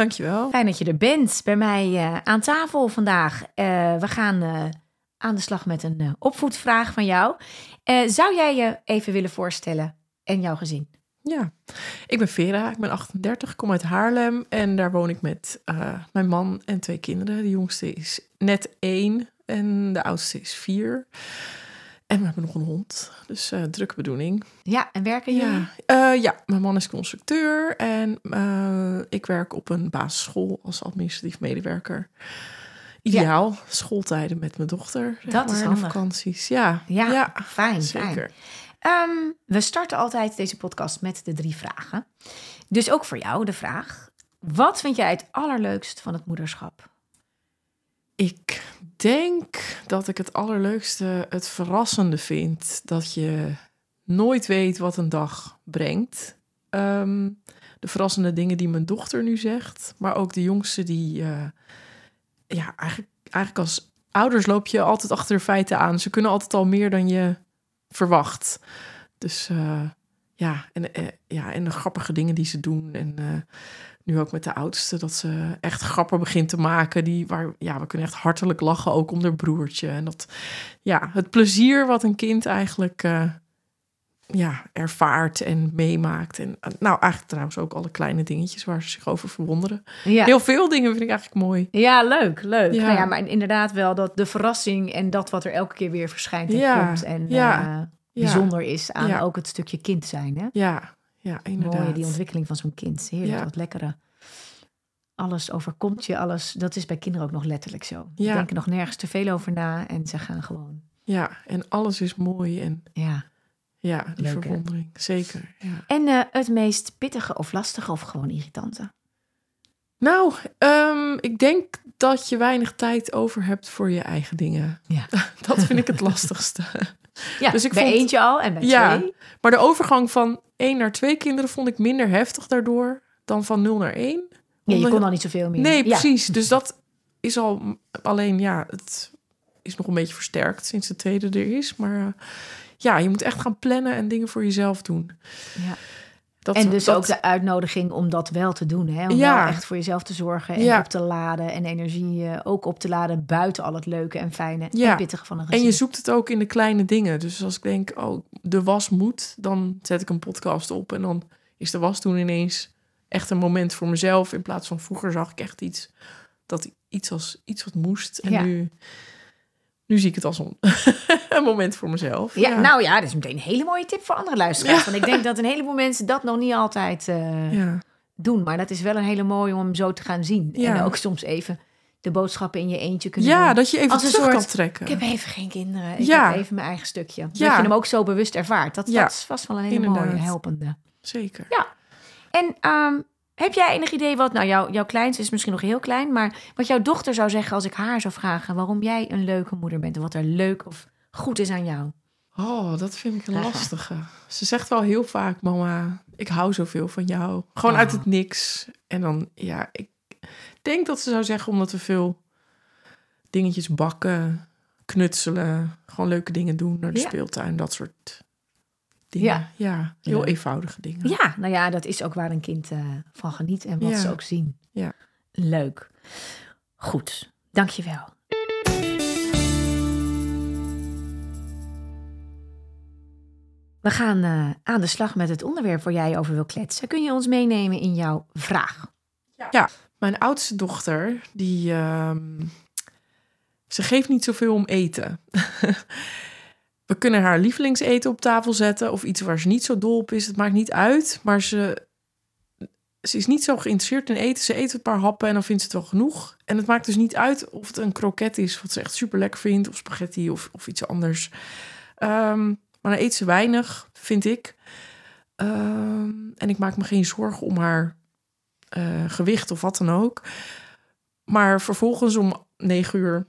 Dankjewel. Fijn dat je er bent bij mij eh, aan tafel vandaag. Eh, we gaan eh, aan de slag met een opvoedvraag van jou. zou jij je even willen voorstellen en jouw gezin? Ja, ik ben Vera, ik ben 38, kom uit Haarlem en daar woon ik met mijn man en twee kinderen. De jongste is net één en de oudste is vier. En we hebben nog een hond, dus uh, drukke bedoeling. Ja, en werken jullie? Ja, uh, ja mijn man is constructeur en uh, ik werk op een basisschool als administratief medewerker. Ideaal, schooltijden met mijn dochter. Dat maar, is handig. vakanties, ja. Ja, ja fijn, zeker. Fijn. Um, we starten altijd deze podcast met de drie vragen. Dus ook voor jou de vraag: wat vind jij het allerleukst van het moederschap? Ik denk dat ik het allerleukste het verrassende vind. Dat je nooit weet wat een dag brengt. Um, de verrassende dingen die mijn dochter nu zegt. Maar ook de jongste die... Uh, ja, eigenlijk, eigenlijk als ouders loop je altijd achter de feiten aan. Ze kunnen altijd al meer dan je verwacht. Dus uh, ja, en, uh, ja, en de grappige dingen die ze doen. En nu ook met de oudste, dat ze echt grappen begint te maken. Die, waar, ja, we kunnen echt hartelijk lachen, ook om haar broertje. En dat, ja, het plezier wat een kind eigenlijk uh, ja, ervaart en meemaakt. En nou, eigenlijk trouwens ook alle kleine dingetjes waar ze zich over verwonderen. Ja. Heel veel dingen vind ik eigenlijk mooi. Ja, leuk, leuk. Ja. Nou ja, maar inderdaad wel dat de verrassing en dat wat er elke keer weer verschijnt en ja. komt. En ja. Uh, bijzonder is aan ook het stukje kind zijn. Hè? Ja, ja, inderdaad. Mooi, die ontwikkeling van zo'n kind. Heerlijk, ja. wat lekkere. Alles overkomt je, alles. Dat is bij kinderen ook nog letterlijk zo. Ja. Ze denken nog nergens te veel over na en ze gaan gewoon. Ja, en alles is mooi en ja, ja die Leuk, verwondering. Zeker, ja. En uh, het meest pittige of lastige of gewoon irritante? Nou, um, ik denk dat je weinig tijd over hebt voor je eigen dingen. Ja. dat vind ik het lastigste. Ja, dus ik bij vond, eentje al en bij ja, twee. Maar de overgang van één naar twee kinderen vond ik minder heftig daardoor dan van nul naar één. Ja, je kon al niet zoveel meer. Nee, ja. precies. Dus dat is al alleen, ja, het is nog een beetje versterkt sinds de tweede er is. Maar uh, ja, je moet echt gaan plannen en dingen voor jezelf doen. Ja. Dat, en dus dat, ook de uitnodiging om dat wel te doen. Hè? Om Ja. wel echt voor jezelf te zorgen en Ja. op te laden. En energie uh, ook op te laden buiten al het leuke en fijne Ja. en pittige van een gezin. En je zoekt het ook in de kleine dingen. Dus als ik denk, oh, de was moet, dan zet ik een podcast op. En dan is de was toen ineens echt een moment voor mezelf. In plaats van vroeger zag ik echt iets, dat iets als iets wat moest. En Ja. nu, nu zie ik het als een, een moment voor mezelf. Ja, nou ja, dat is meteen een hele mooie tip voor andere luisteraars. Want ik denk dat een heleboel mensen dat nog niet altijd uh, ja. doen. Maar dat is wel een hele mooie om hem zo te gaan zien. Ja. En ook soms even de boodschappen in je eentje kunnen ja, doen. dat je even Als een terug soort- kan trekken. Ik heb even geen kinderen. Ik Ja. heb even mijn eigen stukje. Dat Ja. je hem ook zo bewust ervaart. Dat, Ja. dat is vast wel een hele Inderdaad. mooie, helpende. Zeker. En ehm, heb jij enig idee wat... Nou, jouw, jouw kleinste is misschien nog heel klein... maar wat jouw dochter zou zeggen als ik haar zou vragen... waarom jij een leuke moeder bent... en wat er leuk of goed is aan jou. Oh, dat vind ik een lastige. Ze zegt wel heel vaak, mama, ik hou zoveel van jou. Gewoon uit het niks. En dan, ja, ik denk dat ze zou zeggen omdat we veel dingetjes bakken, knutselen, gewoon leuke dingen doen naar de Ja. speeltuin, dat soort dingen. Ja. Ja, heel eenvoudige dingen. Ja, nou ja, dat is ook waar een kind eh, van geniet... en wat Ja. ze ook zien. Ja. Leuk. Goed, dankjewel. We gaan eh, aan de slag met het onderwerp waar jij over wil kletsen. Kun je ons meenemen in jouw vraag? Ja, mijn oudste dochter, die. ehm, ze geeft niet zoveel om eten. We kunnen haar lievelingseten op tafel zetten of iets waar ze niet zo dol op is. Het maakt niet uit, maar ze, ze is niet zo geïnteresseerd in eten. Ze eet een paar happen en dan vindt ze het wel genoeg. En het maakt dus niet uit of het een kroket is, wat ze echt super lekker vindt, of spaghetti of, of iets anders. Ehm, maar dan eet ze weinig, vind ik. Ehm, en ik maak me geen zorgen om haar eh, gewicht of wat dan ook. Maar vervolgens om negen uur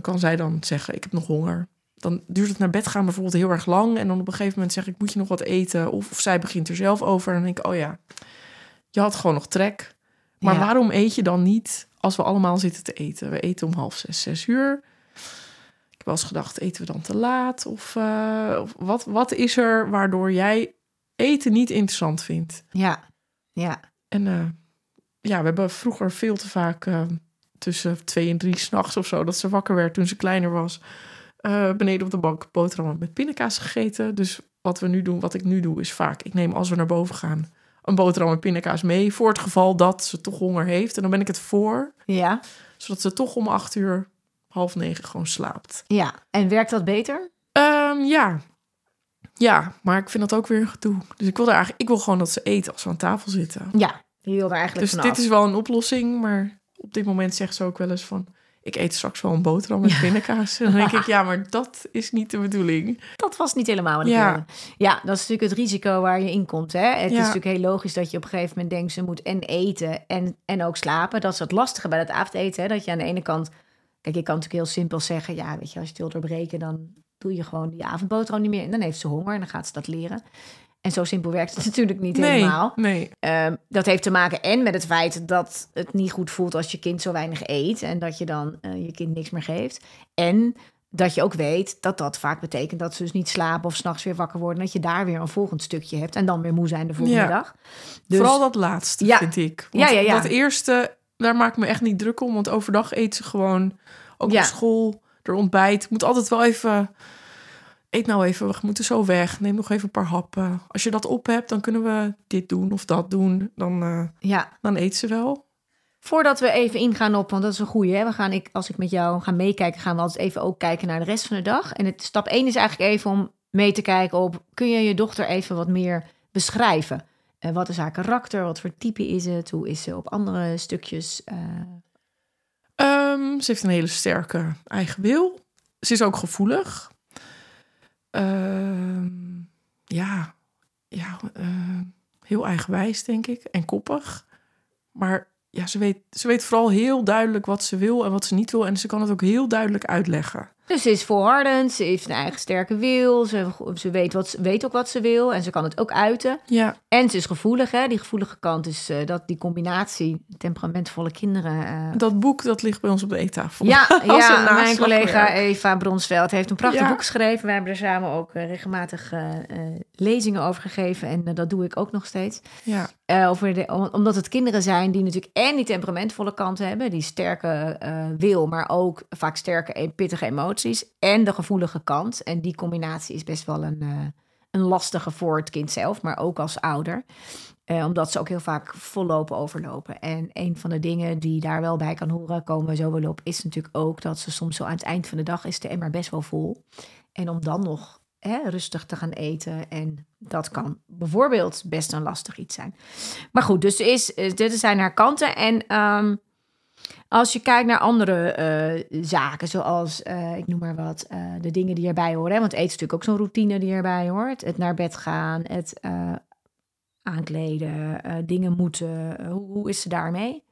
kan zij dan zeggen, ik heb nog honger. Dan duurt het naar bed gaan bijvoorbeeld heel erg lang. En dan op een gegeven moment zeg ik, moet je nog wat eten? Of, of zij begint er zelf over. En dan denk ik, oh ja, je had gewoon nog trek. Maar Ja. waarom eet je dan niet als we allemaal zitten te eten? We eten om half zes, zes uur. Ik heb wel eens gedacht, eten we dan te laat? Of, eh, of wat, wat is er waardoor jij eten niet interessant vindt? Ja, ja. En eh, ja, we hebben vroeger veel te vaak eh, tussen twee en drie s'nachts of zo... dat ze wakker werd toen ze kleiner was... eh, beneden op de bank boterhammen met pindakaas gegeten. Dus wat we nu doen, wat ik nu doe, is vaak... ik neem als we naar boven gaan een boterham met pindakaas mee... voor het geval dat ze toch honger heeft. En dan ben ik het voor, Ja, zodat ze toch om acht uur, half negen gewoon slaapt. ja. En werkt dat beter? Ehm, ja. Ja, maar ik vind dat ook weer een gedoe. Dus ik wil, er eigenlijk, ik wil gewoon dat ze eten als we aan tafel zitten. Ja, je wil er eigenlijk Dus vanaf. dit is wel een oplossing, maar op dit moment zegt ze ook wel eens van... ik eet straks wel een boterham met pindakaas. En dan denk ik, ja, maar dat is niet de bedoeling. Dat was niet helemaal wat ik Ja. wilde. Ja, dat is natuurlijk het risico waar je in komt. Hè? Het is natuurlijk heel logisch dat je op een gegeven moment denkt... ze moet en eten en, en ook slapen. Dat is het lastige bij het avondeten. Hè? Dat je aan de ene kant... Kijk, je kan natuurlijk heel simpel zeggen... ja, weet je, als je het wil doorbreken... dan doe je gewoon die avondboterham niet meer. En dan heeft ze honger en dan gaat ze dat leren. En zo simpel werkt het natuurlijk niet Nee, helemaal. nee. Ehm, dat heeft te maken en met het feit dat het niet goed voelt als je kind zo weinig eet en dat je dan eh, je kind niks meer geeft. En dat je ook weet dat dat vaak betekent dat ze dus niet slapen of s'nachts weer wakker worden. Dat je daar weer een volgend stukje hebt en dan weer moe zijn de volgende Ja. dag. Dus, Vooral dat laatste, Ja. vind ik. Want Ja, ja, ja. dat eerste, daar maak ik me echt niet druk om. Want overdag eet ze gewoon, ook op school, er ontbijt. Moet altijd wel even... Eet nou even, we moeten zo weg. Neem nog even een paar happen. Als je dat op hebt, dan kunnen we dit doen of dat doen. Dan, eh, ja, dan eet ze wel. voordat we even ingaan op, want dat is een goeie. Hè? We gaan, ik, als ik met jou ga meekijken, gaan we altijd even ook kijken naar de rest van de dag. En het, stap 1 is eigenlijk even om mee te kijken op, kun je je dochter even wat meer beschrijven? Eh, wat is haar karakter? Wat voor type is het? Hoe is ze op andere stukjes? eh, Ehm, ze heeft een hele sterke eigen wil. Ze is ook gevoelig. Ehm, ja, ja eh, heel eigenwijs, denk ik. En koppig. Maar ja, ze weet, ze weet vooral heel duidelijk wat ze wil en wat ze niet wil. En ze kan het ook heel duidelijk uitleggen. Dus ze is volhardend, ze heeft een eigen sterke wil, ze, ze weet, wat, weet ook wat ze wil en ze kan het ook uiten. Ja, En ze is gevoelig, hè? die gevoelige kant is eh, dat die combinatie temperamentvolle kinderen. eh, dat boek dat ligt bij ons op de eettafel. ja, ja mijn collega Eva Bronsveld heeft een prachtig Ja. boek geschreven. We hebben er samen ook eh, regelmatig lezingen over gegeven en dat doe ik ook nog steeds. Ja, Eh, over de, om- omdat het kinderen zijn die natuurlijk en die temperamentvolle kant hebben, die sterke eh, wil, maar ook vaak sterke en pittige emoties, en de gevoelige kant. En die combinatie is best wel een, eh, een lastige voor het kind zelf, maar ook als ouder. Omdat ze ook heel vaak vollopen overlopen. En een van de dingen die daar wel bij kan horen, komen we zo wel op, is natuurlijk ook dat ze soms zo aan het eind van de dag is de emmer best wel vol. En om dan nog rustig te gaan eten. En dat kan bijvoorbeeld best een lastig iets zijn. Maar goed, dus is, eh, dit zijn haar kanten. En ehm, als je kijkt naar andere eh, zaken, zoals, eh, ik noem maar wat, de dingen die erbij horen. Hè? Want eten is natuurlijk ook zo'n routine die erbij hoort. Het naar bed gaan, het aankleden, dingen moeten. Hoe, hoe is ze daarmee?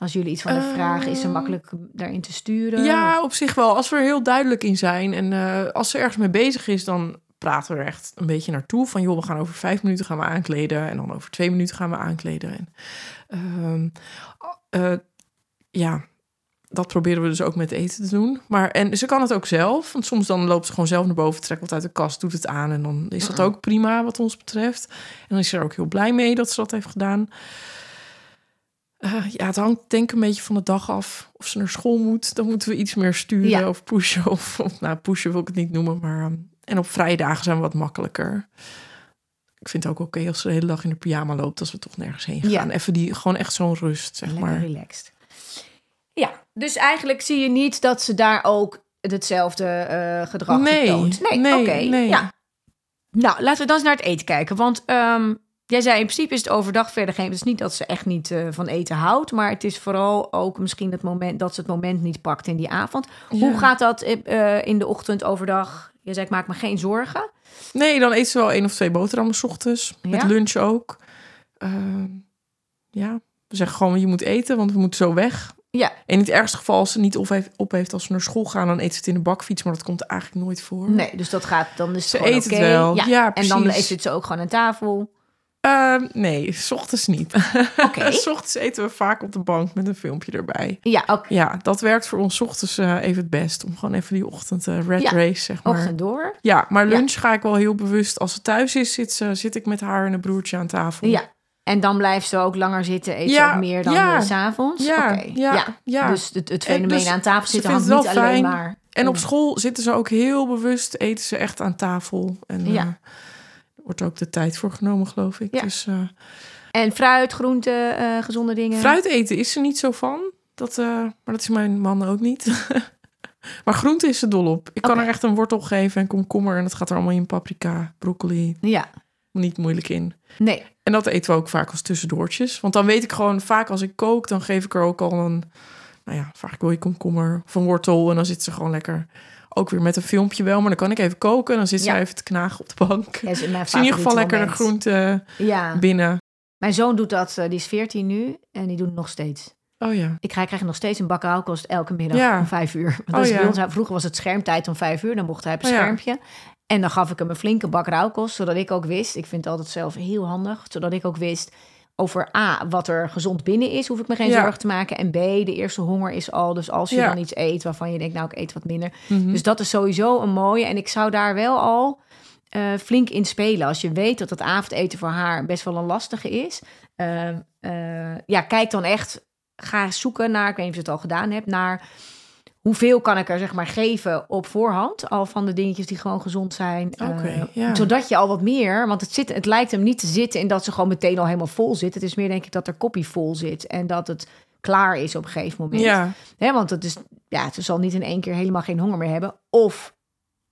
Als jullie iets van de vragen, is ze Ehm, makkelijk daarin te sturen? Ja, op zich wel. Als we er heel duidelijk in zijn en eh, als ze ergens mee bezig is, dan praten we er echt een beetje naartoe. Van joh, we gaan over vijf minuten gaan we aankleden en dan over twee minuten gaan we aankleden. En, ehm, eh, ja, dat proberen we dus ook met eten te doen. Maar en ze kan het ook zelf, want soms dan loopt ze gewoon zelf naar boven, trekt wat uit de kast, doet het aan en dan is dat ook prima wat ons betreft. En dan is ze er ook heel blij mee dat ze dat heeft gedaan. Eh, ja, het hangt denk ik een beetje van de dag af. Of ze naar school moet, dan moeten we iets meer sturen Ja. of pushen. Of, of, nou, pushen wil ik het niet noemen, maar... ehm, en op vrije dagen zijn we wat makkelijker. Ik vind het ook oké als ze de hele dag in de pyjama loopt... als we toch nergens heen gaan. Ja. Even die, gewoon echt zo'n rust, zeg Lekker maar. relaxed. Ja, dus eigenlijk zie je niet dat ze daar ook hetzelfde eh, gedrag Nee, vertoont. Nee, nee, oké. nee. Ja. Nou, laten we dan eens naar het eten kijken. Want ehm, jij zei in principe is het overdag verder geen... Het is niet dat ze echt niet eh, van eten houdt... maar het is vooral ook misschien het moment dat ze het moment niet pakt in die avond. Hoe gaat dat eh, in de ochtend, overdag? Je zei, ik maak me geen zorgen. Nee, dan eet ze wel één of twee boterhammen 's ochtends. Met lunch ook. Ehm, ja, we zeggen gewoon, je moet eten, want we moeten zo weg. Ja, En in het ergste geval, als ze niet op heeft, op heeft als ze naar school gaan, dan eet ze het in de bakfiets. Maar dat komt eigenlijk nooit voor. nee, dus dat gaat, dan is het Ze eet het wel. Ja, en dan zit ze ook gewoon aan tafel. Ehm, nee, s ochtends niet. Oké. S ochtends eten we vaak op de bank met een filmpje erbij. Ja, oké. Ja, dat werkt voor ons 's ochtends eh, even het best. Om gewoon even die ochtend eh, red Ja, race, zeg maar. Ochtend door. Ja, maar Ja. lunch ga ik wel heel bewust. Als ze thuis is, zit, ze, zit ik met haar en een broertje aan tafel. Ja. En dan blijft ze ook langer zitten, eet Ja, ze ook meer dan ja. s s'avonds? Ja, Oké, ja, ja. Dus het, het En fenomeen dus aan tafel zitten hangt niet alleen fijn. maar... En op school zitten ze ook heel bewust, eten ze echt aan tafel. En Ja. eh, wordt ook de tijd voor genomen, geloof ik. Ja. Dus eh, En fruit, groenten, eh, gezonde dingen. fruit eten is ze niet zo van. Dat, eh, maar dat is mijn man ook niet. maar groente is ze dol op. Ik kan haar echt een wortel geven en komkommer. En dat gaat er allemaal in paprika, broccoli. Ja, Niet moeilijk in. nee. En dat eten we ook vaak als tussendoortjes. Want dan weet ik gewoon, vaak als ik kook, dan geef ik er ook al een... Nou ja, vaak wil je komkommer of een wortel. En dan zit ze gewoon lekker... Ook weer met een filmpje wel, maar dan kan ik even koken. En dan zit Ja. even te knagen op de bank. Is in ieder geval lekker de groente Ja, binnen. mijn zoon doet dat, eh, die is 14 nu en die doet het nog steeds. Oh ja. Ik krijg, krijg nog steeds een bak rauwkost elke middag Ja. om vijf uur. Want Oh ja. ons, vroeger was het schermtijd om vijf uur, dan mocht hij op een Oh ja. schermpje. En dan gaf ik hem een flinke bak rauwkost, zodat ik ook wist, ik vind het altijd zelf heel handig, zodat ik ook wist over A, wat er gezond binnen is, hoef ik me geen Ja. zorgen te maken. En B, de eerste honger is al, dus als je Ja. dan iets eet waarvan je denkt, nou ik eet wat minder. Mhm. Dus dat is sowieso een mooie. En ik zou daar wel al eh, flink in spelen. Als je weet dat het avondeten voor haar best wel een lastige is. Eh, eh, ja, kijk dan echt. Ga zoeken naar, ik weet niet of je het al gedaan hebt, naar hoeveel kan ik er zeg maar geven op voorhand. Al van de dingetjes die gewoon gezond zijn. Eh, ja. Zodat je al wat meer, want het, zit, het lijkt hem niet te zitten in dat ze gewoon meteen al helemaal vol zit. Het is meer denk ik dat er koppie vol zit en dat het klaar is op een gegeven moment. Ja, Hè, want het is, ja, ze zal niet in één keer helemaal geen honger meer hebben. Of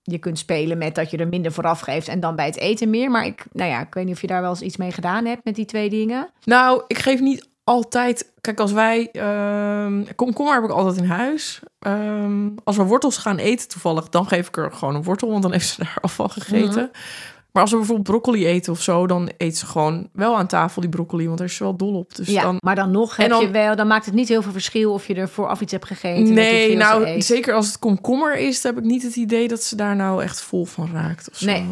je kunt spelen met dat je er minder vooraf geeft en dan bij het eten meer. Maar ik, nou ja, ik weet niet of je daar wel eens iets mee gedaan hebt met die twee dingen. nou, ik geef niet altijd... Kijk, als wij... ehm komkommer heb ik altijd in huis. Ehm, als we wortels gaan eten toevallig, dan geef ik er gewoon een wortel. Want dan heeft ze daar al van gegeten. Maar als we bijvoorbeeld broccoli eten of zo... dan eet ze gewoon wel aan tafel die broccoli. Want daar is ze wel dol op. Dus ja, dan... maar dan nog heb dan- je wel, dan maakt het niet heel veel verschil of je er vooraf iets hebt gegeten. Nee, nou, zeker als het komkommer is... dan heb ik niet het idee dat ze daar nou echt vol van raakt of zo. Nee.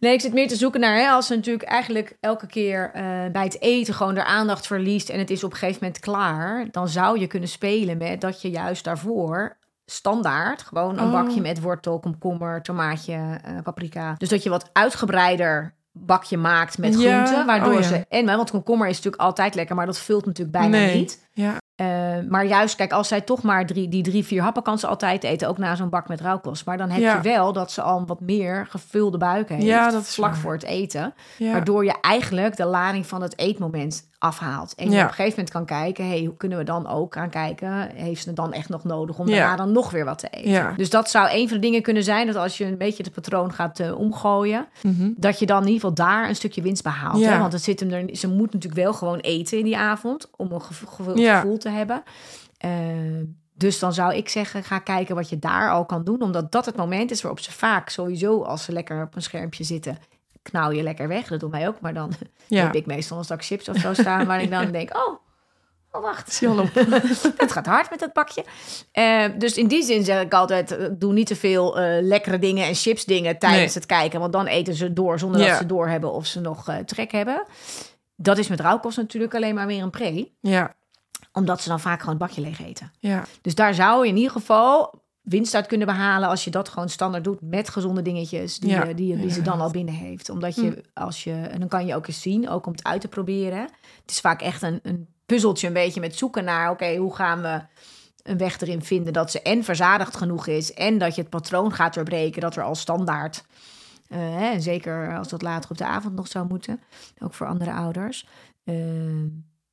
Nee, ik zit meer te zoeken naar hè, als ze natuurlijk eigenlijk elke keer eh, bij het eten gewoon de aandacht verliest en het is op een gegeven moment klaar, dan zou je kunnen spelen met dat je juist daarvoor standaard gewoon een Oh. bakje met wortel, komkommer, tomaatje, eh, paprika. Dus dat je wat uitgebreider bakje maakt met Ja, groenten, waardoor oh ja. ze en want komkommer is natuurlijk altijd lekker, maar dat vult natuurlijk bijna Nee. niet. Ja, Eh, maar juist, kijk, als zij toch maar drie, die drie, vier happen kan ze altijd eten, ook na zo'n bak met rauwkost. Maar dan heb Ja. je wel dat ze al wat meer gevulde buik heeft, Ja, dat is vlak waar. voor het eten. ja. Waardoor je eigenlijk de lading van het eetmoment afhaalt. En je Ja. op een gegeven moment kan kijken, hey, hoe kunnen we dan ook gaan kijken? Heeft ze het dan echt nog nodig om Ja. daarna dan nog weer wat te eten? Ja. Dus dat zou een van de dingen kunnen zijn, dat als je een beetje het patroon gaat eh, omgooien, Mhm. dat je dan in ieder geval daar een stukje winst behaalt. Ja. Hè? Want het zit hem er, ze moet natuurlijk wel gewoon eten in die avond om een gevo- gevoel te hebben. Eh, dus dan zou ik zeggen, ga kijken wat je daar al kan doen. Omdat dat het moment is waarop ze vaak sowieso, als ze lekker op een schermpje zitten, knauw je lekker weg. Dat doet mij ook. Maar dan ja. heb ik meestal een zak chips of zo staan waar ik dan denk, oh, oh wacht. Het gaat hard met dat bakje. Eh, dus in die zin zeg ik altijd: eh, doe niet te veel eh, lekkere dingen en chips dingen tijdens Nee. het kijken. Want dan eten ze door zonder Ja. dat ze doorhebben of ze nog trek hebben. Dat is met rauwkost natuurlijk alleen maar weer een pre. Ja, Omdat ze dan vaak gewoon het bakje leeg eten. ja. Dus daar zou je in ieder geval winst uit kunnen behalen als je dat gewoon standaard doet met gezonde dingetjes die, Ja, je- die, die ze dan al binnen heeft. Omdat je, als je, en dan kan je ook eens zien, ook om het uit te proberen. Het is vaak echt een, een puzzeltje een beetje met zoeken naar, oké, hoe gaan we een weg erin vinden dat ze en verzadigd genoeg is en dat je het patroon gaat doorbreken dat er al standaard, eh, hè, en zeker als dat later op de avond nog zou moeten, ook voor andere ouders. eh,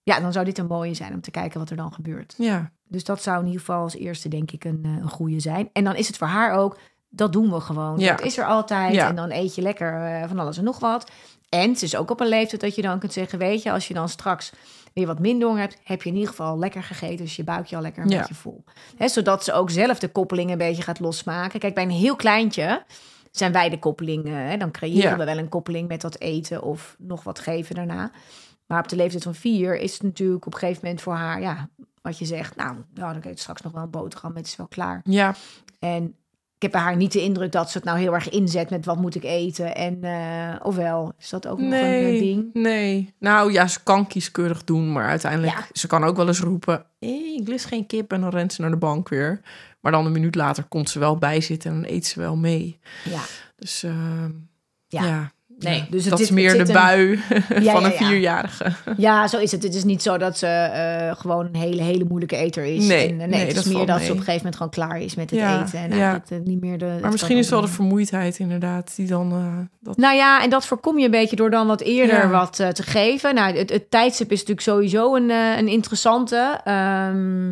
ja, dan zou dit een mooie zijn om te kijken wat er dan gebeurt. Ja, Dus dat zou in ieder geval als eerste, denk ik, een, eh, een goede zijn. En dan is het voor haar ook, dat doen we gewoon. Ja. Dat is er altijd. Ja. En dan eet je lekker eh, van alles en nog wat. En het is ook op een leeftijd dat je dan kunt zeggen, weet je, als je dan straks weer wat minder honger hebt, heb je in ieder geval lekker gegeten. Dus je buikje al lekker een Ja. beetje vol. Hè, zodat ze ook zelf de koppeling een beetje gaat losmaken. Kijk, bij een heel kleintje zijn wij de koppeling. hè, dan creëren Ja. we wel een koppeling met dat eten of nog wat geven daarna. Maar op de leeftijd van vier is het natuurlijk op een gegeven moment voor haar, ja, wat je zegt, nou, nou dan eet straks nog wel een boterham, het is wel klaar. Ja, En ik heb bij haar niet de indruk dat ze het nou heel erg inzet met wat moet ik eten. En, eh, ofwel, is dat ook nog een eh, nee, ding? nee. Nou ja, ze kan kieskeurig doen, maar uiteindelijk... Ja. Ze kan ook wel eens roepen, hey, ik lust geen kip en dan rent ze naar de bank weer. Maar dan een minuut later komt ze wel bij zitten en dan eet ze wel mee. Ja, Dus ehm, ja, Ja. Nee, ja, dus het dat is meer het de een- bui van ja, een ja. vierjarige. ja, zo is het. Het is niet zo dat ze eh, gewoon een hele, hele moeilijke eter is. Nee, en, eh, nee, het is meer dat ze op een gegeven moment gewoon klaar is met het eten. En ja. eigenlijk eh, niet meer de... Maar misschien is het wel de vermoeidheid inderdaad die dan... dat... Nou ja, en dat voorkom je een beetje door dan wat eerder wat te geven. Nou, het, het tijdstip is natuurlijk sowieso een, een interessante. Ehm,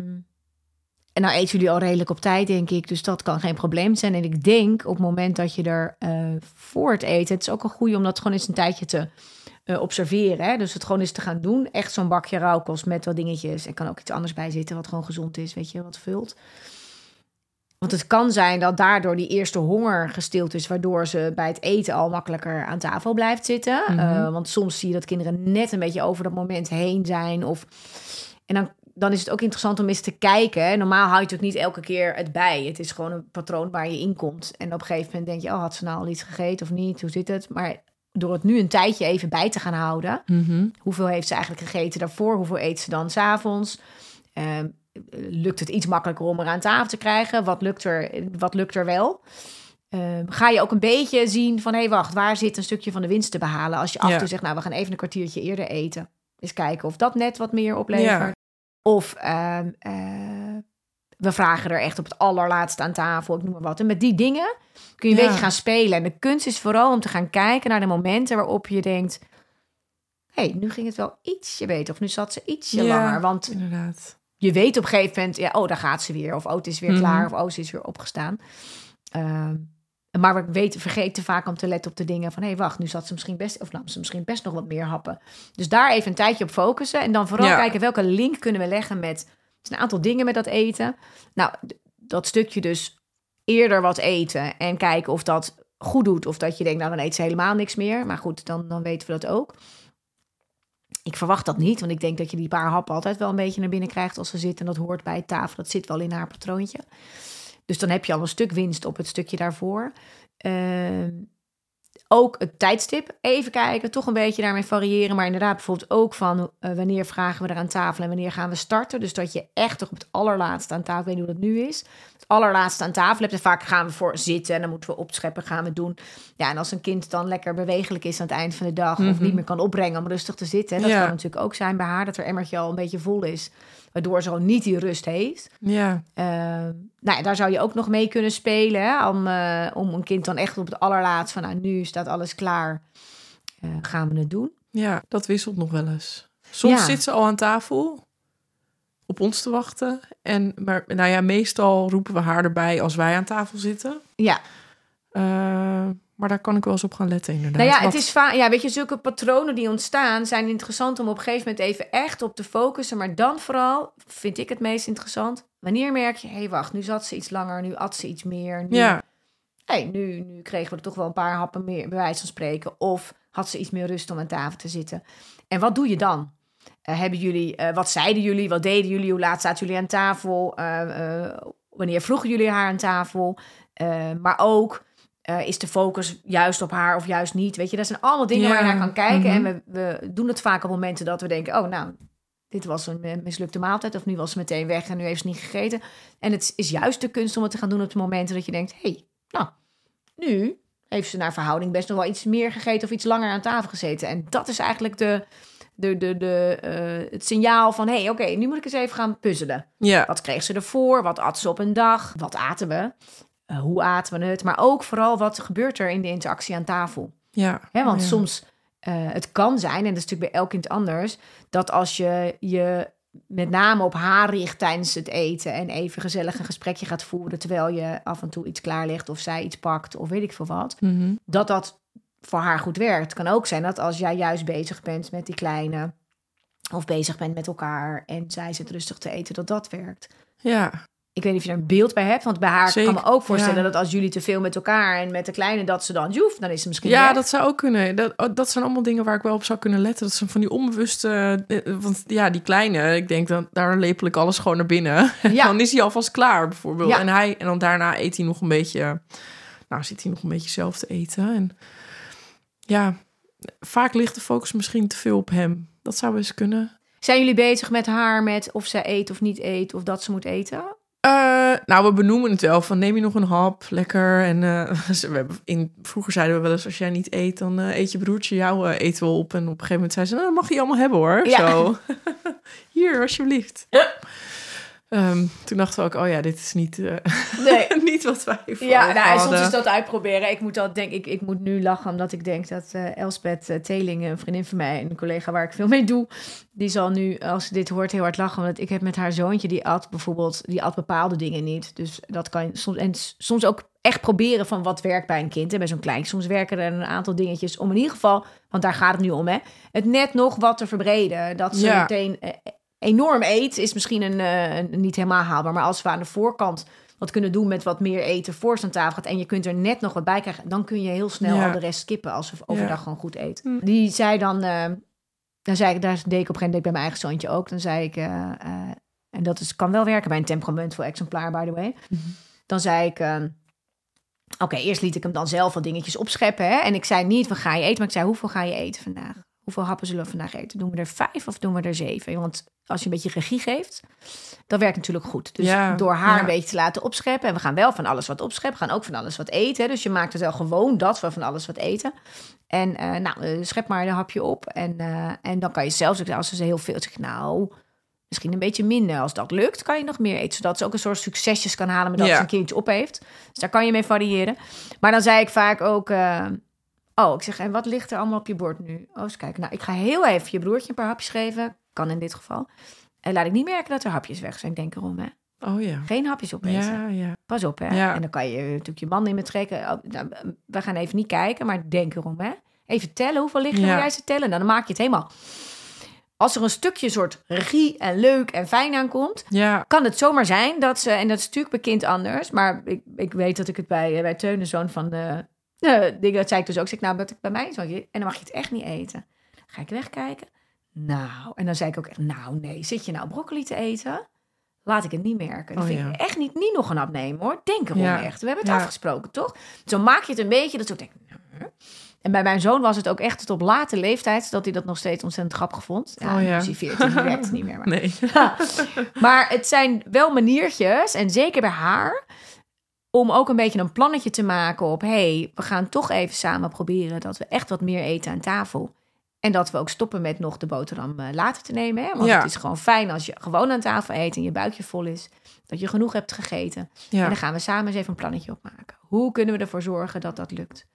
en nou eten jullie al redelijk op tijd, denk ik. Dus dat kan geen probleem zijn. En ik denk op het moment dat je er eh, voor het eten... Het is ook een goede om dat gewoon eens een tijdje te eh, observeren. Hè? Dus het gewoon eens te gaan doen. Echt zo'n bakje rauwkost met wat dingetjes. Er kan ook iets anders bij zitten wat gewoon gezond is, weet je, wat vult. Want het kan zijn dat daardoor die eerste honger gestild is, waardoor ze bij het eten al makkelijker aan tafel blijft zitten. Mhm. Eh, want soms zie je dat kinderen net een beetje over dat moment heen zijn. Of... En dan, dan is het ook interessant om eens te kijken. Normaal hou je natuurlijk niet elke keer het bij. Het is gewoon een patroon waar je in komt. En op een gegeven moment denk je, oh, had ze nou al iets gegeten of niet? Hoe zit het? Maar door het nu een tijdje even bij te gaan houden, Mhm. Hoeveel heeft ze eigenlijk gegeten daarvoor? Hoeveel eet ze dan s'avonds? Ehm lukt het iets makkelijker om er aan tafel te krijgen? Wat lukt er, wat lukt er wel? Ehm, ga je ook een beetje zien van... hé, hey, wacht, waar zit een stukje van de winst te behalen? Als je af en Ja. toe zegt, nou, we gaan even een kwartiertje eerder eten. Eens kijken of dat net wat meer oplevert. Ja. Of ehm, eh, we vragen er echt op het allerlaatste aan tafel, ik noem maar wat. En met die dingen kun je een Ja. beetje gaan spelen. En de kunst is vooral om te gaan kijken naar de momenten waarop je denkt... hé, hey, nu ging het wel ietsje beter. Of nu zat ze ietsje Ja. langer. Want Inderdaad. je weet op een gegeven moment... Ja, oh, daar gaat ze weer. Of oh, het is weer Mhm. klaar. Of oh, ze is weer opgestaan. Ehm, maar we weten, vergeten vaak om te letten op de dingen van... hé, hey, wacht, nu zat ze misschien best... of nam ze misschien best nog wat meer happen. Dus daar even een tijdje op focussen. En dan vooral Ja. kijken welke link kunnen we leggen met... Zijn een aantal dingen met dat eten. Nou, dat stukje dus eerder wat eten... en kijken of dat goed doet. Of dat je denkt, nou, dan eet ze helemaal niks meer. Maar goed, dan, dan weten we dat ook. Ik verwacht dat niet, want ik denk dat je die paar happen altijd wel een beetje naar binnen krijgt als ze zit. En dat hoort bij tafel, dat zit wel in haar patroontje. Dus dan heb je al een stuk winst op het stukje daarvoor. Ehm, ook het tijdstip, even kijken, toch een beetje daarmee variëren. Maar inderdaad bijvoorbeeld ook van eh, wanneer vragen we er aan tafel en wanneer gaan we starten. Dus dat je echt toch op het allerlaatste aan tafel, ik weet niet hoe dat nu is, het allerlaatste aan tafel hebt. En vaak gaan we voor zitten en dan moeten we opscheppen, gaan we doen. Ja, en als een kind dan lekker bewegelijk is aan het eind van de dag... of Mhm. niet meer kan opbrengen om rustig te zitten... hè, dat Ja. kan natuurlijk ook zijn bij haar, dat er emmertje al een beetje vol is... waardoor ze gewoon niet die rust heeft. Ja, Ehm, nou ja, daar zou je ook nog mee kunnen spelen. Hè? Om, eh, om een kind dan echt op het allerlaatst van... nou, nu staat alles klaar, Eh, gaan we het doen. ja, dat wisselt nog wel eens. Soms Ja. zit ze al aan tafel op ons te wachten. En, maar nou ja, meestal roepen we haar erbij als wij aan tafel zitten. Ja, Eh, maar daar kan ik wel eens op gaan letten, inderdaad. nou ja, het is ja, weet je, zulke patronen die ontstaan... zijn interessant om op een gegeven moment even echt op te focussen. Maar dan vooral, vind ik het meest interessant... wanneer merk je, hé, hey, wacht, nu zat ze iets langer, nu at ze iets meer. Nu, Ja, hey, nu, nu kregen we er toch wel een paar happen meer, bij wijze van spreken. Of had ze iets meer rust om aan tafel te zitten. En wat doe je dan? Eh, hebben jullie, eh, wat zeiden jullie? Wat deden jullie? Hoe laat zaten jullie aan tafel? Eh, wanneer vroegen jullie haar aan tafel? Maar ook, eh, is de focus juist op haar of juist niet? Weet je, dat zijn allemaal dingen Ja, waar je naar kan kijken. mhm. En we, we doen het vaak op momenten dat we denken... oh, nou, dit was een eh, mislukte maaltijd... of nu was ze meteen weg en nu heeft ze niet gegeten. En het is juist de kunst om het te gaan doen op de momenten dat je denkt... hey, nou, nu heeft ze naar verhouding best nog wel iets meer gegeten... of iets langer aan tafel gezeten. En dat is eigenlijk de, de, de, de, eh, het signaal van... hé, hey, oké, nu moet ik eens even gaan puzzelen. ja, Wat kreeg ze ervoor? Wat at ze op een dag? Wat aten we? Eh, hoe aten we het? Maar ook vooral wat gebeurt er in de interactie aan tafel? ja. Hè, want ja. soms, eh, het kan zijn, en dat is natuurlijk bij elk kind anders, dat als je je met name op haar richt tijdens het eten en even gezellig een gesprekje gaat voeren terwijl je af en toe iets klaarlegt of zij iets pakt of weet ik veel wat, Mhm. dat dat voor haar goed werkt. Het kan ook zijn dat als jij juist bezig bent met die kleine of bezig bent met elkaar en zij zit rustig te eten, dat dat werkt. Ja, Ik weet niet of je er een beeld bij hebt. Want bij haar Zeker, kan me ook voorstellen ja. dat als jullie te veel met elkaar en met de kleine, dat ze dan joef, dan is ze misschien Ja, weg. dat zou ook kunnen. Dat, oh, dat zijn allemaal dingen waar ik wel op zou kunnen letten. Dat zijn van die onbewuste... eh, Want ja, die kleine, ik denk dat daar lepel ik alles gewoon naar binnen. Ja. dan is hij alvast klaar, bijvoorbeeld. Ja. En, hij, en dan daarna eet hij nog een beetje... Nou, zit hij nog een beetje zelf te eten. En ja, vaak ligt de focus misschien te veel op hem. Dat zou eens kunnen. Zijn jullie bezig met haar met of ze eet of niet eet of dat ze moet eten? Eh, nou, we benoemen het wel van neem je nog een hap, lekker. En eh, we hebben in, vroeger zeiden we wel eens, als jij niet eet, dan eh, eet je broertje jouw eh, eten wel op. En op een gegeven moment zei ze, nou, dat mag je allemaal hebben hoor. Ja. Zo. Hier, alsjeblieft. Ehm, toen dachten we ook, oh ja, dit is niet, eh, Nee. niet wat wij voor Ja, nou, en soms is dat uitproberen. Ik moet dat denk ik, ik moet nu lachen omdat ik denk dat eh Elspeth uh, Teling, een vriendin van mij en een collega waar ik veel mee doe, die zal nu als ze dit hoort heel hard lachen. Want ik heb met haar zoontje die at bijvoorbeeld, die at bepaalde dingen niet. Dus dat kan je soms en soms ook echt proberen van wat werkt bij een kind en bij zo'n klein. Soms werken er een aantal dingetjes om in ieder geval, want daar gaat het nu om, hè, het net nog wat te verbreden. Dat ze Ja. meteen eh, enorm eet is misschien een, eh, een niet helemaal haalbaar, maar als we aan de voorkant wat kunnen doen met wat meer eten voor aan tafel gaat en je kunt er net nog wat bij krijgen, dan kun je heel snel Ja. al de rest skippen als ze overdag Ja. gewoon goed eet. Hm. Die zei dan, eh, dan zei ik, daar deed ik op een gegeven moment deed bij mijn eigen zoontje ook, dan zei ik, eh, en dat is, kan wel werken bij een temperamentvol exemplaar, by the way. Mhm. Dan zei ik, oké, eerst liet ik hem dan zelf wat dingetjes opscheppen, hè, en ik zei niet, wat ga je eten, maar ik zei, hoeveel ga je eten vandaag? Hoeveel happen zullen we vandaag eten? Doen we er vijf of doen we er zeven? Want als je een beetje regie geeft, dat werkt natuurlijk goed. Dus Ja, door haar ja. een beetje te laten opscheppen. En we gaan wel van alles wat opscheppen. We gaan ook van alles wat eten. Dus je maakt het wel gewoon dat we van alles wat eten. En eh, nou, eh, schep maar een hapje op. En, eh, en dan kan je zelfs, als ze heel veel zeg ik, nou, misschien een beetje minder. Als dat lukt, kan je nog meer eten. Zodat ze ook een soort succesjes kan halen met dat Ja. ze een kindje op heeft. Dus daar kan je mee variëren. Maar dan zei ik vaak ook... Oh, ik zeg, en wat ligt er allemaal op je bord nu? Oh, eens kijken. Nou, ik ga heel even je broertje een paar hapjes geven. Kan in dit geval. En laat ik niet merken dat er hapjes weg zijn. Denk erom, hè. Oh ja. Geen hapjes opeten. Ja, ja. Pas op, hè. Ja. En dan kan je natuurlijk je man in me trekken. Oh, nou, we gaan even niet kijken, maar denk erom, hè. Even tellen, hoeveel liggen er? Ja. Jij ze tellen? Nou, dan maak je het helemaal... Als er een stukje soort regie en leuk en fijn aankomt... Ja, kan het zomaar zijn dat ze... En dat is natuurlijk bij kind anders. Maar ik, ik weet dat ik het bij, bij Teun, de zoon van de... dingen, dat zei ik dus ook. Zeg, ik, nou, dat ik bij mij zo... En dan mag je het echt niet eten. Dan ga ik wegkijken. Nou, en dan zei ik ook echt... Nou, nee, zit je nou broccoli te eten? Laat ik het niet merken. Dan Oh, vind ja. ik echt niet, niet nog een hap nemen, hoor. Denk erom Ja. echt. We hebben het Ja. afgesproken, toch? Zo maak je het een beetje dat ik denk... nou, En bij mijn zoon was het ook echt tot op late leeftijd... dat hij dat nog steeds ontzettend grappig vond. Ja, Oh, ja. nu is hij 14, die werkt niet meer. Maar. nee. Maar het zijn wel maniertjes, en zeker bij haar, om ook een beetje een plannetje te maken op: hey, we gaan toch even samen proberen dat we echt wat meer eten aan tafel. En dat we ook stoppen met nog de boterham eh, later te nemen. Hè? Want Ja. het is gewoon fijn als je gewoon aan tafel eet en je buikje vol is. Dat je genoeg hebt gegeten. En dan gaan we samen eens even een plannetje opmaken. Hoe kunnen we ervoor zorgen dat dat lukt?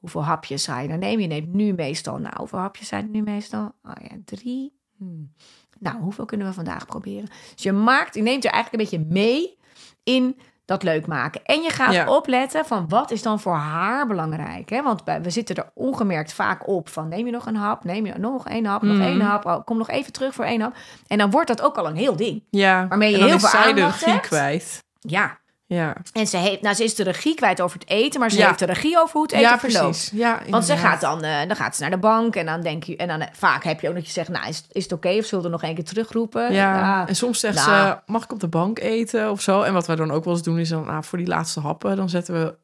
Hoeveel hapjes ga je dan nemen? Je neemt nu meestal, nou, hoeveel hapjes zijn er nu meestal? Oh ja, drie. Hmm. Nou, hoeveel kunnen we vandaag proberen? Dus je maakt, je neemt er eigenlijk een beetje mee in dat leuk maken. En je gaat Ja. opletten van wat is dan voor haar belangrijk. Hè? Want we zitten er ongemerkt vaak op van neem je nog een hap, neem je nog één hap, nog Mhm. één hap. Oh, kom nog even terug voor één hap. En dan wordt dat ook al een heel ding. ja. Waarmee je heel veel aandacht hebt. kwijt. Ja, Ja. en ze, heeft, nou, ze is de regie kwijt over het eten, maar ze Ja. heeft de regie over hoe het eten Ja, verloopt. precies. Ja, Want ze gaat dan, eh, dan gaat ze naar de bank en dan denk je, en dan eh, vaak heb je ook dat je zegt, nou is, is het oké of zullen we er nog één keer terugroepen? Ja, en soms zegt nou. ze, mag ik op de bank eten of zo? En wat wij dan ook wel eens doen is dan, nou, voor die laatste happen, dan zetten we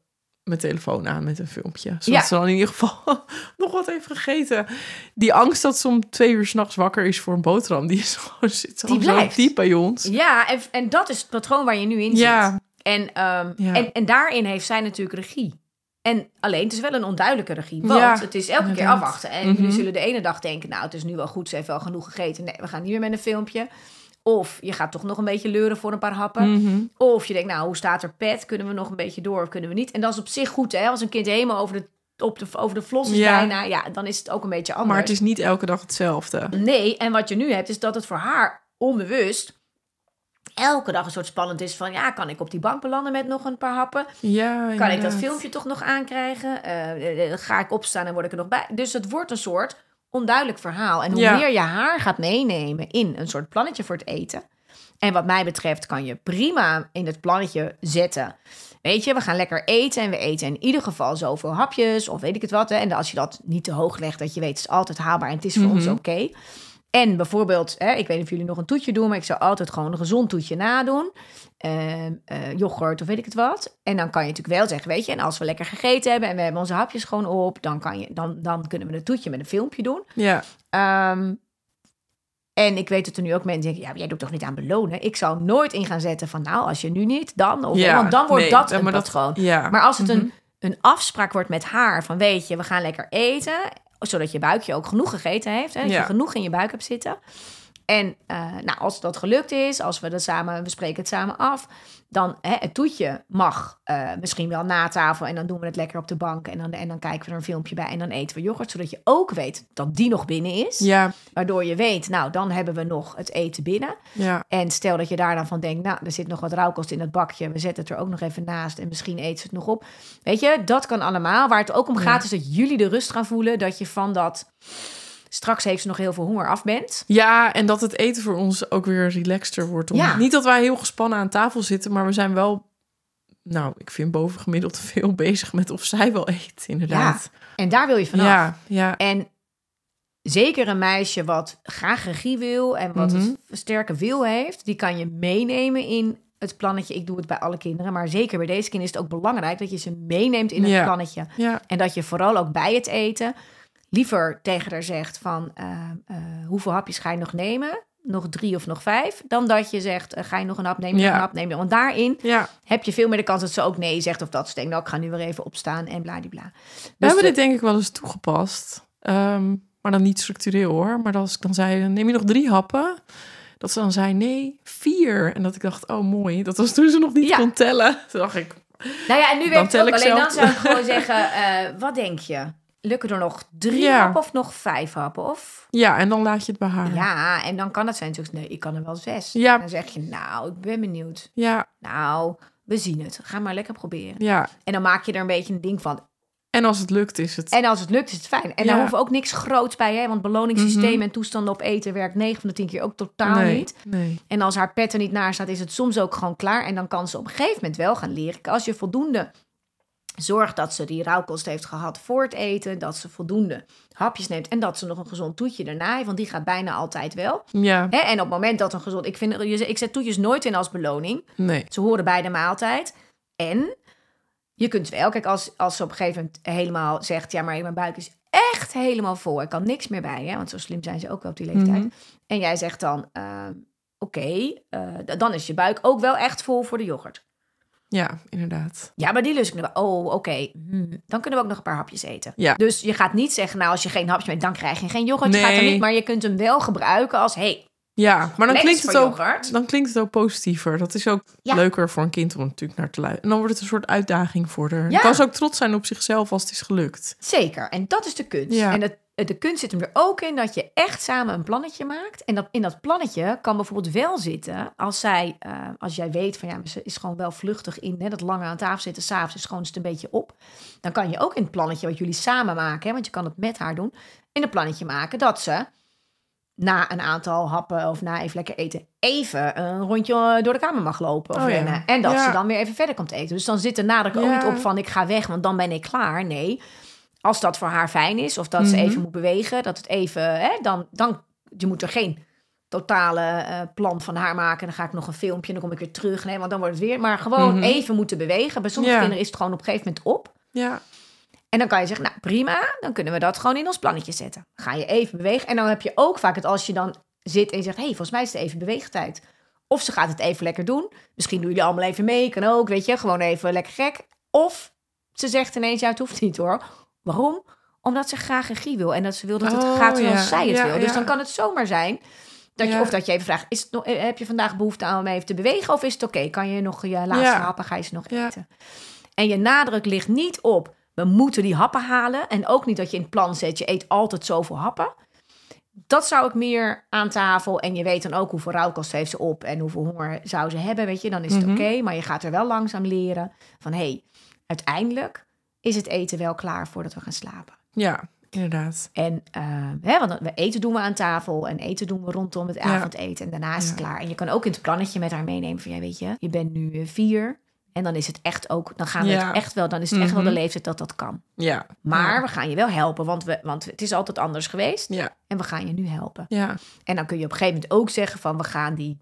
mijn telefoon aan met een filmpje. Zodat Ja. ze dan in ieder geval nog wat heeft gegeten. Die angst dat ze om twee uur s'nachts wakker is voor een boterham, die is gewoon, zit Die blijft. diep bij ons. Ja, en, en dat is het patroon waar je nu in zit. Ja, En, ehm, Ja. en, en daarin heeft zij natuurlijk regie. En alleen, het is wel een onduidelijke regie. Want Ja, het is elke keer afwachten. En Mhm. jullie zullen de ene dag denken, nou, het is nu wel goed, ze heeft wel genoeg gegeten. Nee, we gaan niet meer met een filmpje. Of je gaat toch nog een beetje leuren voor een paar happen. mhm. Of je denkt, nou, hoe staat er pet? Kunnen we nog een beetje door of kunnen we niet? En dat is op zich goed, hè? Als een kind helemaal over de, op de, over de vlos Ja. bijna, ja, dan is het ook een beetje anders. maar het is niet elke dag hetzelfde. Nee, en wat je nu hebt, is dat het voor haar onbewust elke dag een soort spannend is van, ja, kan ik op die bank belanden met nog een paar happen? Ja, Kan ik dat filmpje toch nog aankrijgen? Eh, eh, ga ik opstaan en word ik er nog bij? Dus het wordt een soort onduidelijk verhaal. En hoe Ja. meer je haar gaat meenemen in een soort plannetje voor het eten, En wat mij betreft kan je prima in het plannetje zetten. Weet je, we gaan lekker eten en we eten in ieder geval zoveel hapjes of weet ik het wat. Hè. En als je dat niet te hoog legt, dat je weet, het is altijd haalbaar en het is voor ons Mhm. oké. En bijvoorbeeld, hè, ik weet niet of jullie nog een toetje doen, maar ik zou altijd gewoon een gezond toetje nadoen. Eh, yoghurt of weet ik het wat. En dan kan je natuurlijk wel zeggen, weet je, en als we lekker gegeten hebben en we hebben onze hapjes gewoon op, dan, kan je, dan, dan kunnen we een toetje met een filmpje doen. Ja, Ehm, en ik weet dat er nu ook mensen denken, ja, jij doet toch niet aan belonen? Ik zou nooit in gaan zetten van, nou, als je nu niet, dan. Of, Ja, want dan wordt nee, dat een maar dat- ja. Maar als het Mhm. een, een afspraak wordt met haar van, weet je, we gaan lekker eten, zodat je buikje ook genoeg gegeten heeft, hè, dat Ja. je genoeg in je buik hebt zitten. En eh, nou, als dat gelukt is, als we dat samen, we spreken het samen af, dan hè, het toetje mag eh, misschien wel na tafel en dan doen we het lekker op de bank en dan, en dan kijken we er een filmpje bij en dan eten we yoghurt, zodat je ook weet dat die nog binnen is. ja, Waardoor je weet, nou, dan hebben we nog het eten binnen. ja. En stel dat je daar dan van denkt, nou, er zit nog wat rauwkost in dat bakje. We zetten het er ook nog even naast en misschien eet ze het nog op. Weet je, dat kan allemaal. Waar het ook om gaat, is dat jullie de rust gaan voelen. Dat je van dat, straks heeft ze nog heel veel honger af bent. Ja, en dat het eten voor ons ook weer relaxter wordt. Om, Ja. Niet dat wij heel gespannen aan tafel zitten, maar we zijn wel, nou, ik vind bovengemiddeld veel bezig met of zij wel eet, inderdaad. En daar wil je vanaf. Ja, ja, En zeker een meisje wat graag regie wil en wat Mhm. een sterke wil heeft, die kan je meenemen in het plannetje. Ik doe het bij alle kinderen, maar zeker bij deze kinderen is het ook belangrijk dat je ze meeneemt in het Ja. plannetje. ja, En dat je vooral ook bij het eten liever tegen haar zegt van eh, eh, hoeveel hapjes ga je nog nemen? Nog drie of nog vijf? Dan dat je zegt, eh, ga je nog een hap nemen? Ja. Nog een hap nemen? Want daarin ja. heb je veel meer de kans dat ze ook nee zegt. Of dat ze denkt, nou ik ga nu weer even opstaan en bladibla. We Dus hebben de- dit denk ik wel eens toegepast. Ehm, maar dan niet structureel hoor. Maar als ik dan zei, neem je nog drie happen? Dat ze dan zei, nee, vier. En dat ik dacht, oh mooi. Dat was toen ze nog niet Ja. kon tellen. Toen dacht ik, Nou ja, en nu het tel ook. ik Alleen zelf. dan zou ik gewoon zeggen, wat denk je? Lukken er nog drie Ja. happen of nog vijf happen? Of ja, en dan laat je het bij haar. ja, en dan kan het zijn. natuurlijk, Nee, ik kan er wel zes. Ja. Dan zeg je, nou, ik ben benieuwd. ja, Nou, we zien het. Ga maar lekker proberen. ja. En dan maak je er een beetje een ding van. En als het lukt, is het... En als het lukt, is het fijn. En Ja. daar hoeft ook niks groots bij, hè? Want beloningssysteem Mhm. en toestanden op eten werkt 9 van de 10 keer ook totaal nee, niet. nee. En als haar pet er niet naar staat, is het soms ook gewoon klaar. En dan kan ze op een gegeven moment wel gaan leren. Als je voldoende zorgt dat ze die rauwkost heeft gehad voor het eten, dat ze voldoende hapjes neemt en dat ze nog een gezond toetje erna heeft, want die gaat bijna altijd wel. Ja, Hè? En op het moment dat een gezond, ik vind, ik zet toetjes nooit in als beloning. nee. Ze horen bij de maaltijd. En je kunt wel, kijk, als, als ze op een gegeven moment helemaal zegt: Ja, maar mijn buik is echt helemaal vol. Ik kan niks meer bij, hè? want zo slim zijn ze ook wel op die leeftijd. Mhm. En jij zegt dan: ehm, Oké, eh, dan is je buik ook wel echt vol voor de yoghurt. Ja, inderdaad. Ja, maar die lust ik nu wel. Oh, oké. hmm, Dan kunnen we ook nog een paar hapjes eten. Ja. Dus je gaat niet zeggen, nou, als je geen hapjes met, dan krijg je geen yoghurt. Je gaat er niet, maar je kunt hem wel gebruiken als, hey, Ja, maar dan klinkt, het ook, yoghurt. dan klinkt het ook positiever. Dat is ook Ja. leuker voor een kind om natuurlijk naar te luisteren. En dan wordt het een soort uitdaging voor haar. Ja. Kan ze ook trots zijn op zichzelf als het is gelukt. Zeker. En dat is de kunst. Ja. En het, de kunst zit hem er ook in dat je echt samen een plannetje maakt. En dat in dat plannetje kan bijvoorbeeld wel zitten als zij, eh, als jij weet van ja, ze is gewoon wel vluchtig in hè, dat lange aan tafel zitten, s'avonds is gewoon eens een beetje op. Dan kan je ook in het plannetje wat jullie samen maken, hè, want je kan het met haar doen, in een plannetje maken dat ze na een aantal happen of na even lekker eten, even een rondje door de kamer mag lopen of Oh ja. En dat Ja. ze dan weer even verder komt eten. Dus dan zit de nadruk ook Ja. niet op van ik ga weg, want dan ben ik klaar. Nee, als dat voor haar fijn is of dat ze Mhm. even moet bewegen, dat het even, hè, dan, dan je moet er geen totale eh, plan van haar maken. Dan ga ik nog een filmpje dan kom ik weer terug. Nee, want dan wordt het weer. Maar gewoon Mhm. even moeten bewegen. Bij sommige Ja. kinderen is het gewoon op een gegeven moment op. Ja, En dan kan je zeggen, nou prima, dan kunnen we dat gewoon in ons plannetje zetten. Ga je even bewegen. En dan heb je ook vaak het als je dan zit en je zegt, hé, hey, volgens mij is het even beweegtijd. Of ze gaat het even lekker doen. Misschien doen jullie allemaal even mee, kan ook, weet je, gewoon even lekker gek. Of ze zegt ineens, ja, het hoeft niet hoor. Waarom? Omdat ze graag regie wil en dat ze wil dat het Oh, gaat zoals ja. zij het Ja, wil. Dus dan kan het zomaar zijn dat je, of dat je even vraagt, is het nog, eh, heb je vandaag behoefte aan om even te bewegen of is het oké? Kan je nog je laatste happen, ga je ze nog eten? En je nadruk ligt niet op, we moeten die happen halen. En ook niet dat je in het plan zet, je eet altijd zoveel happen. Dat zou ik meer aan tafel. En je weet dan ook hoeveel rauwkost heeft ze op en hoeveel honger zou ze hebben, weet je. Dan is het Mhm. oké, maar je gaat er wel langzaam leren van... hé, hey, uiteindelijk is het eten wel klaar voordat we gaan slapen. ja. Inderdaad. En eh, hè, want we eten doen we aan tafel en eten doen we rondom het avondeten. En daarna is het klaar. En je kan ook in het plannetje met haar meenemen van, ja, weet je, je bent nu eh, vier. En dan is het echt ook, dan gaan we Ja. het echt wel, dan is het echt wel de Mhm. leeftijd dat dat kan. Ja. Maar we gaan je wel helpen, want, we, want het is altijd anders geweest. Ja. En we gaan je nu helpen. Ja. En dan kun je op een gegeven moment ook zeggen van, we gaan die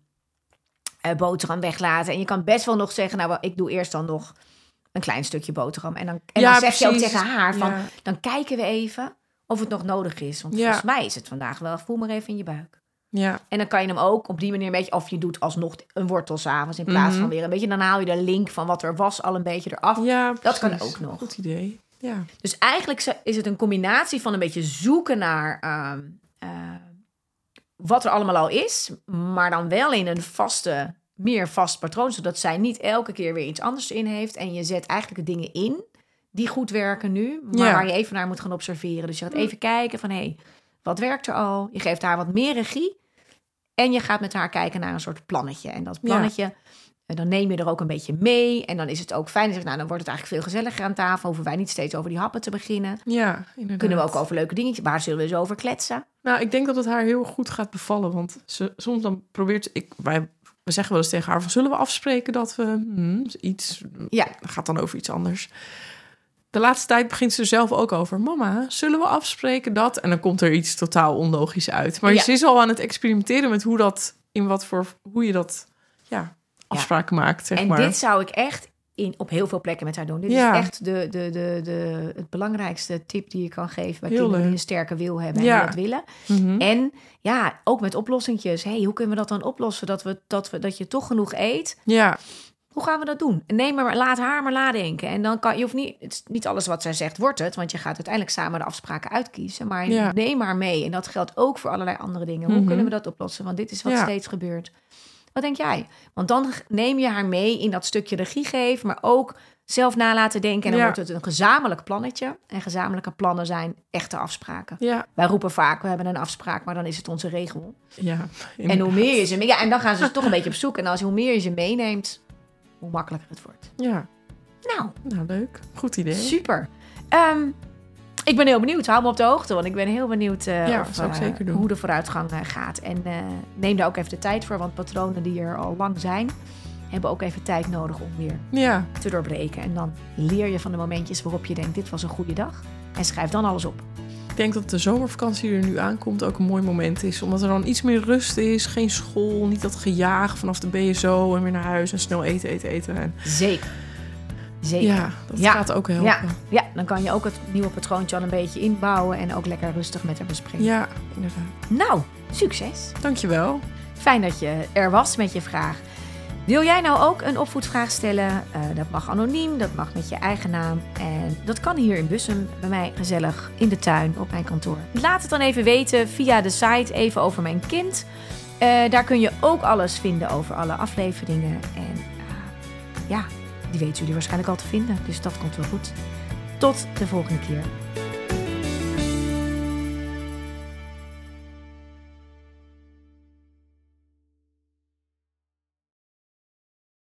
eh, boterham weglaten. En je kan best wel nog zeggen, nou, ik doe eerst dan nog een klein stukje boterham. En dan, en Ja, dan zeg je ook tegen haar van, Ja. dan kijken we even of het nog nodig is. Want Ja. volgens mij is het vandaag wel, voel maar even in je buik. Ja. En dan kan je hem ook op die manier een beetje, of je doet alsnog een wortel s'avonds in plaats Mhm. van weer een beetje. Dan haal je de link van wat er was al een beetje eraf. Ja, Dat kan ook nog. Goed idee. Ja. Dus eigenlijk is het een combinatie van een beetje zoeken naar ehm, eh, wat er allemaal al is, maar dan wel in een vaste, meer vast patroon, zodat zij niet elke keer weer iets anders in heeft. En je zet eigenlijk de dingen in die goed werken nu, maar Ja. waar je even naar moet gaan observeren. Dus je gaat even kijken van, hé, hey, wat werkt er al? Je geeft haar wat meer regie en je gaat met haar kijken naar een soort plannetje. En dat plannetje... En dan neem je er ook een beetje mee. En dan is het ook fijn. Zeg, nou, dan wordt het eigenlijk veel gezelliger aan tafel. Hoeven wij niet steeds over die happen te beginnen. Ja, inderdaad. Kunnen we ook over leuke dingetjes. Waar zullen we eens over kletsen? Nou, ik denk dat het haar heel goed gaat bevallen. Want ze, soms dan probeert ze... Ik, wij, we zeggen wel eens tegen haar van... Zullen we afspreken dat we hmm, iets... Ja. gaat dan over iets anders. De laatste tijd begint ze er zelf ook over. Mama, zullen we afspreken dat? En dan komt er iets totaal onlogisch uit. Maar Ja. ze is al aan het experimenteren met hoe dat... In wat voor... Hoe je dat... Ja, afspraken maakt, zeg en maar. dit zou ik echt in, op heel veel plekken met haar doen. Dit Ja. is echt de, de, de, de, het belangrijkste tip die je kan geven bij Heel kinderen die een sterke wil hebben en Ja. dat willen. Mhm. En ja, ook met oplossingjes. Hey, hoe kunnen we dat dan oplossen? Dat, we, dat, we, dat je toch genoeg eet. Ja, Hoe gaan we dat doen? Nee, maar laat haar maar nadenken. En dan kan je hoeft niet, het is niet alles wat zij zegt wordt het, want je gaat uiteindelijk samen de afspraken uitkiezen. Maar Ja. neem maar mee. En dat geldt ook voor allerlei andere dingen. Hoe Mhm. kunnen we dat oplossen? Want dit is wat steeds gebeurt. Wat denk jij? Want dan neem je haar mee in dat stukje regie geven, maar ook zelf na laten denken. En dan Ja. wordt het een gezamenlijk plannetje. En gezamenlijke plannen zijn echte afspraken. ja, Wij roepen vaak, we hebben een afspraak, maar dan is het onze regel. ja. En hoe meer je ze... Ja, en dan gaan ze toch een beetje op zoek. En als hoe meer je ze meeneemt, hoe makkelijker het wordt. Ja, Nou, nou leuk. Goed idee. super. Ehm, ik ben heel benieuwd. Hou me op de hoogte, want ik ben heel benieuwd eh, Ja, of, eh, zeker doen. hoe de vooruitgang eh, gaat. En neem daar ook even de tijd voor, want patronen die er al lang zijn, hebben ook even tijd nodig om weer Ja, te doorbreken. En dan leer je van de momentjes waarop je denkt, dit was een goede dag. En schrijf dan alles op. ik denk dat de zomervakantie die er nu aankomt ook een mooi moment is. Omdat er dan iets meer rust is. Geen school, niet dat gejaag vanaf de BSO en weer naar huis en snel eten, eten, eten. En Zeker. Zeker. ja, dat Ja. gaat ook helpen. Ja, ja, dan kan je ook het nieuwe patroontje al een beetje inbouwen en ook lekker rustig met haar bespreken. Ja, inderdaad. Nou, succes. Dankjewel. Fijn dat je er was met je vraag. Wil jij nou ook een opvoedvraag stellen? Eh, dat mag anoniem, dat mag met je eigen naam. En dat kan hier in Bussum, bij mij gezellig in de tuin op mijn kantoor. Laat het dan even weten via de site Even Over Mijn Kind. Eh, daar kun je ook alles vinden over alle afleveringen. En eh, ja, die weten jullie waarschijnlijk al te vinden. Dus dat komt wel goed. Tot de volgende keer.